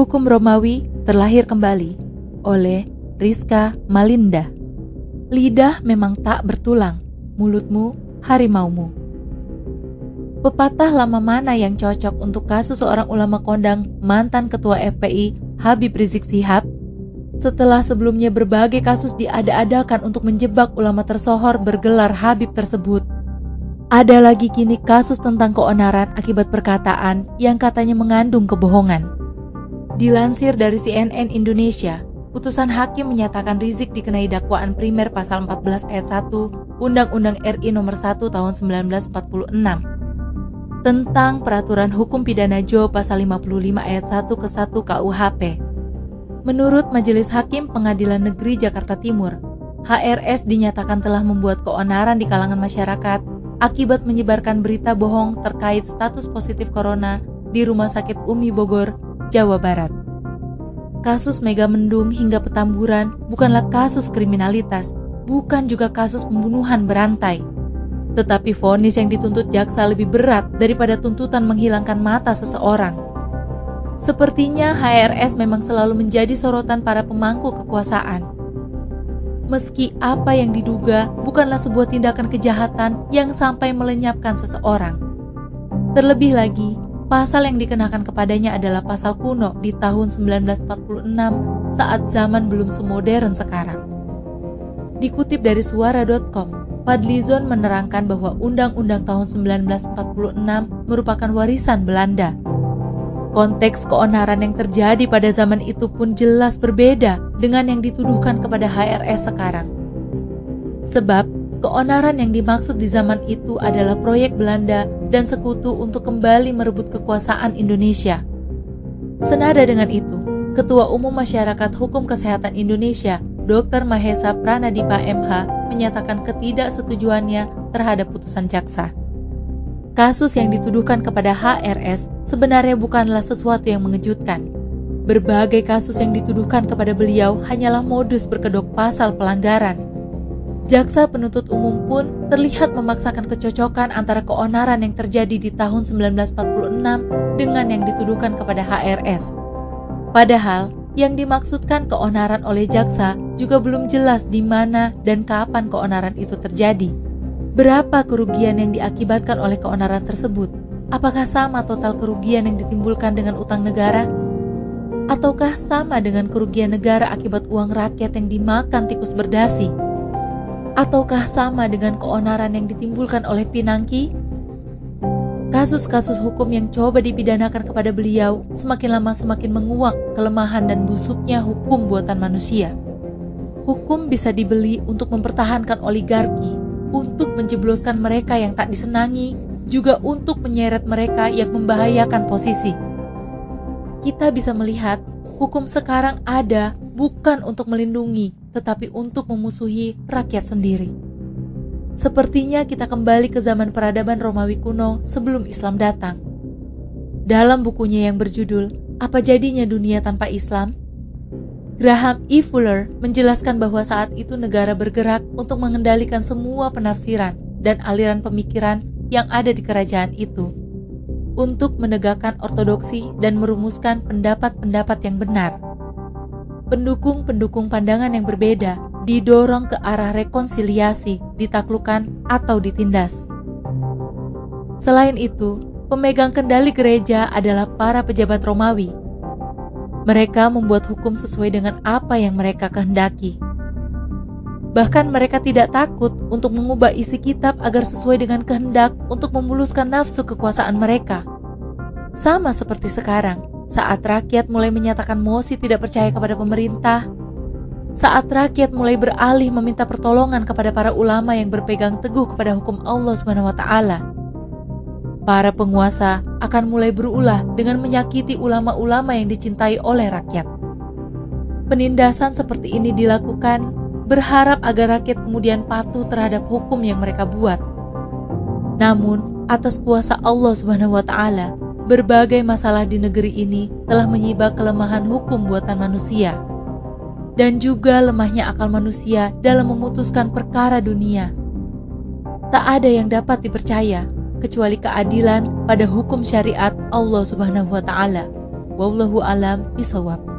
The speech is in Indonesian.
Hukum Romawi terlahir kembali oleh Rizka Malinda. Lidah memang tak bertulang, mulutmu harimaumu. Pepatah lama mana yang cocok untuk kasus seorang ulama kondang mantan ketua FPI Habib Rizik Sihab? Setelah sebelumnya berbagai kasus diada-adakan untuk menjebak ulama tersohor bergelar Habib tersebut. Ada lagi kini kasus tentang keonaran akibat perkataan yang katanya mengandung kebohongan. Dilansir dari CNN Indonesia, putusan hakim menyatakan Rizik dikenai dakwaan primer pasal 14 ayat 1 Undang-Undang RI nomor 1 tahun 1946 tentang peraturan hukum pidana Jo pasal 55 ayat 1 ke 1 KUHP. Menurut Majelis Hakim Pengadilan Negeri Jakarta Timur, HRS dinyatakan telah membuat keonaran di kalangan masyarakat akibat menyebarkan berita bohong terkait status positif corona di Rumah Sakit Umi Bogor, Jawa Barat. Kasus Mega Mendung hingga Petamburan bukanlah kasus kriminalitas, bukan juga kasus pembunuhan berantai tetapi vonis yang dituntut jaksa lebih berat daripada tuntutan menghilangkan mata seseorang. Sepertinya HRS memang selalu menjadi sorotan para pemangku kekuasaan. Meski apa yang diduga bukanlah sebuah tindakan kejahatan yang sampai melenyapkan seseorang. Terlebih lagi, pasal yang dikenakan kepadanya adalah pasal kuno di tahun 1946 saat zaman belum semodern sekarang. Dikutip dari suara.com, Fadlizon menerangkan bahwa Undang-Undang tahun 1946 merupakan warisan Belanda. Konteks keonaran yang terjadi pada zaman itu pun jelas berbeda dengan yang dituduhkan kepada HRS sekarang. Sebab, keonaran yang dimaksud di zaman itu adalah proyek Belanda dan sekutu untuk kembali merebut kekuasaan Indonesia. Senada dengan itu, Ketua Umum Masyarakat Hukum Kesehatan Indonesia, Dr. Mahesa Pranadipa MH, menyatakan ketidaksetujuannya terhadap putusan jaksa. Kasus yang dituduhkan kepada HRS sebenarnya bukanlah sesuatu yang mengejutkan. Berbagai kasus yang dituduhkan kepada beliau hanyalah modus berkedok pasal pelanggaran. Jaksa penuntut umum pun terlihat memaksakan kecocokan antara keonaran yang terjadi di tahun 1946 dengan yang dituduhkan kepada HRS. Padahal, yang dimaksudkan keonaran oleh jaksa juga belum jelas di mana dan kapan keonaran itu terjadi. Berapa kerugian yang diakibatkan oleh keonaran tersebut? Apakah sama total kerugian yang ditimbulkan dengan utang negara? Ataukah sama dengan kerugian negara akibat uang rakyat yang dimakan tikus berdasi? Ataukah sama dengan keonaran yang ditimbulkan oleh Pinangki Kasus-kasus hukum yang coba dipidanakan kepada beliau semakin lama semakin menguak kelemahan dan busuknya hukum buatan manusia. Hukum bisa dibeli untuk mempertahankan oligarki, untuk menjebloskan mereka yang tak disenangi, juga untuk menyeret mereka yang membahayakan posisi. Kita bisa melihat hukum sekarang ada bukan untuk melindungi, tetapi untuk memusuhi rakyat sendiri. Sepertinya kita kembali ke zaman peradaban Romawi kuno sebelum Islam datang. Dalam bukunya yang berjudul Apa Jadinya Dunia Tanpa Islam, Graham E. Fuller menjelaskan bahwa saat itu negara bergerak untuk mengendalikan semua penafsiran dan aliran pemikiran yang ada di kerajaan itu untuk menegakkan ortodoksi dan merumuskan pendapat-pendapat yang benar. Pendukung-pendukung pandangan yang berbeda didorong ke arah rekonsiliasi, ditaklukkan, atau ditindas. Selain itu, pemegang kendali gereja adalah para pejabat Romawi. Mereka membuat hukum sesuai dengan apa yang mereka kehendaki. Bahkan mereka tidak takut untuk mengubah isi kitab agar sesuai dengan kehendak untuk memuluskan nafsu kekuasaan mereka. Sama seperti sekarang, saat rakyat mulai menyatakan Mosi tidak percaya kepada pemerintah, saat rakyat mulai beralih meminta pertolongan kepada para ulama yang berpegang teguh kepada hukum Allah Subhanahu wa taala. Para penguasa akan mulai berulah dengan menyakiti ulama-ulama yang dicintai oleh rakyat. Penindasan seperti ini dilakukan berharap agar rakyat kemudian patuh terhadap hukum yang mereka buat. Namun, atas kuasa Allah Subhanahu wa taala, berbagai masalah di negeri ini telah menyibak kelemahan hukum buatan manusia dan juga lemahnya akal manusia dalam memutuskan perkara dunia. Tak ada yang dapat dipercaya kecuali keadilan pada hukum syariat Allah Subhanahu wa taala. Wallahu alam bisawab.